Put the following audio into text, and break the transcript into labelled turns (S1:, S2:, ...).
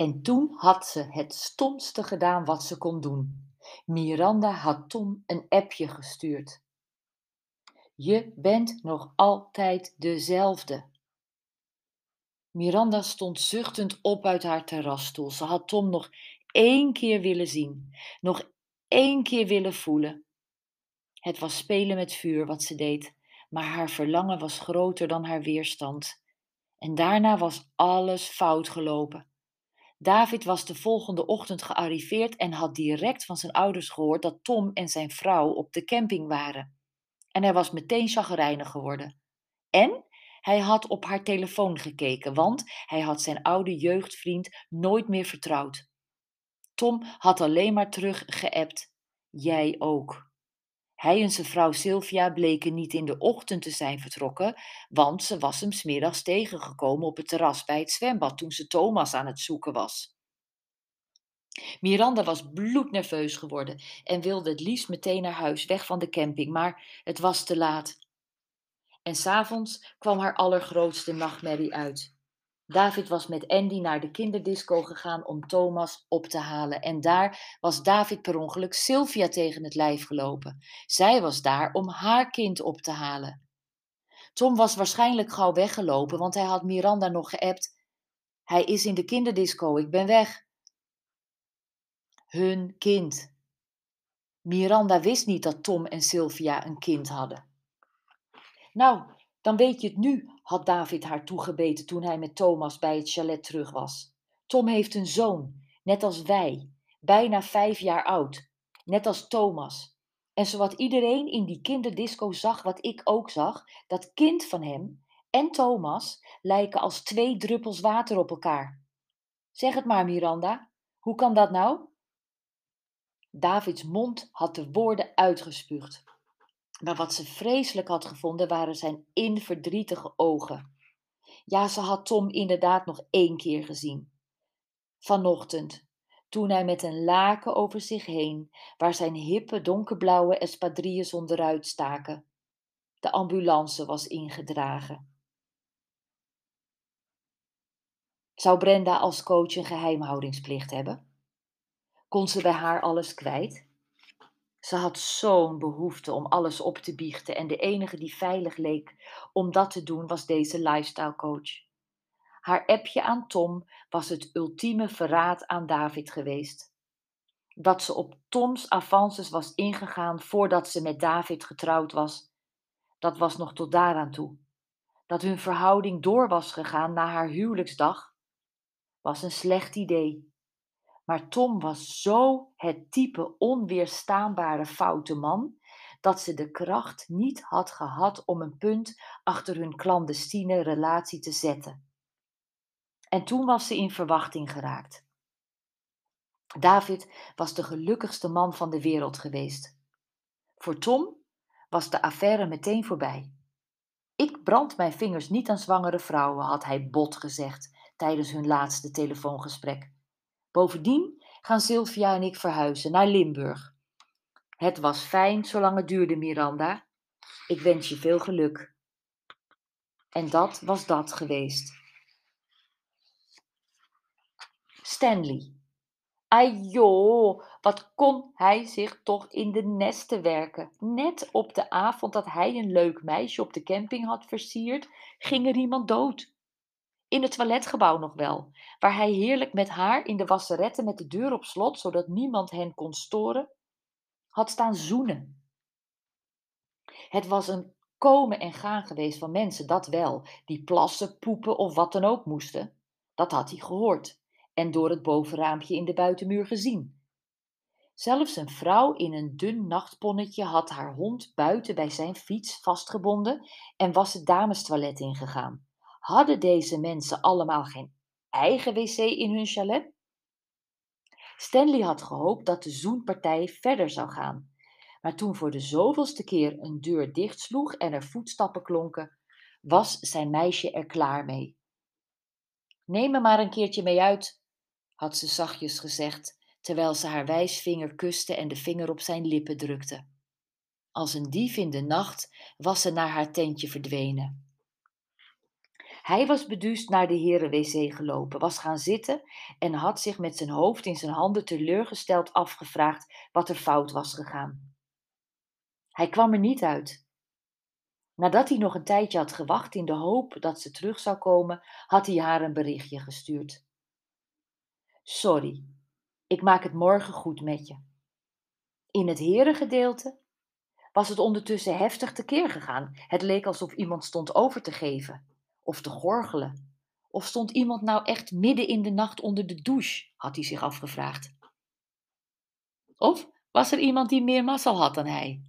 S1: En toen had ze het stomste gedaan wat ze kon doen. Miranda had Tom een appje gestuurd. Je bent nog altijd dezelfde. Miranda stond zuchtend op uit haar terrasstoel. Ze had Tom nog één keer willen zien, nog één keer willen voelen. Het was spelen met vuur wat ze deed, maar haar verlangen was groter dan haar weerstand. En daarna was alles fout gelopen. David was de volgende ochtend gearriveerd en had direct van zijn ouders gehoord dat Tom en zijn vrouw op de camping waren. En hij was meteen chagrijnig geworden. En hij had op haar telefoon gekeken, want hij had zijn oude jeugdvriend nooit meer vertrouwd. Tom had alleen maar terug geappt. Jij ook. Hij en zijn vrouw Sylvia bleken niet in de ochtend te zijn vertrokken, want ze was hem smiddags tegengekomen op het terras bij het zwembad toen ze Thomas aan het zoeken was. Miranda was bloednerveus geworden en wilde het liefst meteen naar huis, weg van de camping, maar het was te laat. En s'avonds kwam haar allergrootste nachtmerrie uit. David was met Andy naar de kinderdisco gegaan om Thomas op te halen. En daar was David per ongeluk Sylvia tegen het lijf gelopen. Zij was daar om haar kind op te halen. Tom was waarschijnlijk gauw weggelopen, want hij had Miranda nog geappt. Hij is in de kinderdisco, ik ben weg. Hun kind. Miranda wist niet dat Tom en Sylvia een kind hadden. Nou, dan weet je het nu, had David haar toegebeten toen hij met Thomas bij het chalet terug was. Tom heeft een zoon, net als wij, bijna vijf jaar oud, net als Thomas. En zowat iedereen in die kinderdisco zag wat ik ook zag, dat kind van hem en Thomas lijken als twee druppels water op elkaar. Zeg het maar, Miranda, hoe kan dat nou? Davids mond had de woorden uitgespuugd. Maar wat ze vreselijk had gevonden waren zijn inverdrietige ogen. Ja, ze had Tom inderdaad nog één keer gezien. Vanochtend, toen hij met een laken over zich heen, waar zijn hippe donkerblauwe espadrilles onderuit staken, de ambulance was ingedragen. Zou Brenda als coach een geheimhoudingsplicht hebben? Kon ze bij haar alles kwijt? Ze had zo'n behoefte om alles op te biechten en de enige die veilig leek om dat te doen was deze lifestyle coach. Haar appje aan Tom was het ultieme verraad aan David geweest. Dat ze op Toms avances was ingegaan voordat ze met David getrouwd was, dat was nog tot daaraan toe. Dat hun verhouding door was gegaan na haar huwelijksdag, was een slecht idee. Maar Tom was zo het type onweerstaanbare foute man dat ze de kracht niet had gehad om een punt achter hun clandestine relatie te zetten. En toen was ze in verwachting geraakt. David was de gelukkigste man van de wereld geweest. Voor Tom was de affaire meteen voorbij. Ik brand mijn vingers niet aan zwangere vrouwen, had hij bot gezegd tijdens hun laatste telefoongesprek. Bovendien gaan Sylvia en ik verhuizen naar Limburg. Het was fijn zolang het duurde, Miranda. Ik wens je veel geluk. En dat was dat geweest. Stanley. Ajo, wat kon hij zich toch in de nesten werken. Net op de avond dat hij een leuk meisje op de camping had versierd, ging er iemand dood in het toiletgebouw nog wel, waar hij heerlijk met haar in de wasseretten met de deur op slot, zodat niemand hen kon storen, had staan zoenen. Het was een komen en gaan geweest van mensen, dat wel, die plassen, poepen of wat dan ook moesten. Dat had hij gehoord en door het bovenraampje in de buitenmuur gezien. Zelfs een vrouw in een dun nachtponnetje had haar hond buiten bij zijn fiets vastgebonden en was het damestoilet ingegaan. Hadden deze mensen allemaal geen eigen wc in hun chalet? Stanley had gehoopt dat de zoenpartij verder zou gaan. Maar toen voor de zoveelste keer een deur dichtsloeg en er voetstappen klonken, was zijn meisje er klaar mee. Neem me maar een keertje mee uit, had ze zachtjes gezegd, terwijl ze haar wijsvinger kuste en de vinger op zijn lippen drukte. Als een dief in de nacht was ze naar haar tentje verdwenen. Hij was beduusd naar de herenwc gelopen, was gaan zitten en had zich met zijn hoofd in zijn handen teleurgesteld afgevraagd wat er fout was gegaan. Hij kwam er niet uit. Nadat hij nog een tijdje had gewacht in de hoop dat ze terug zou komen, had hij haar een berichtje gestuurd. Sorry, ik maak het morgen goed met je. In het herengedeelte was het ondertussen heftig tekeer gegaan. Het leek alsof iemand stond over te geven of te gorgelen. Of stond iemand nou echt midden in de nacht onder de douche, had hij zich afgevraagd. Of was er iemand die meer mazzel had dan hij?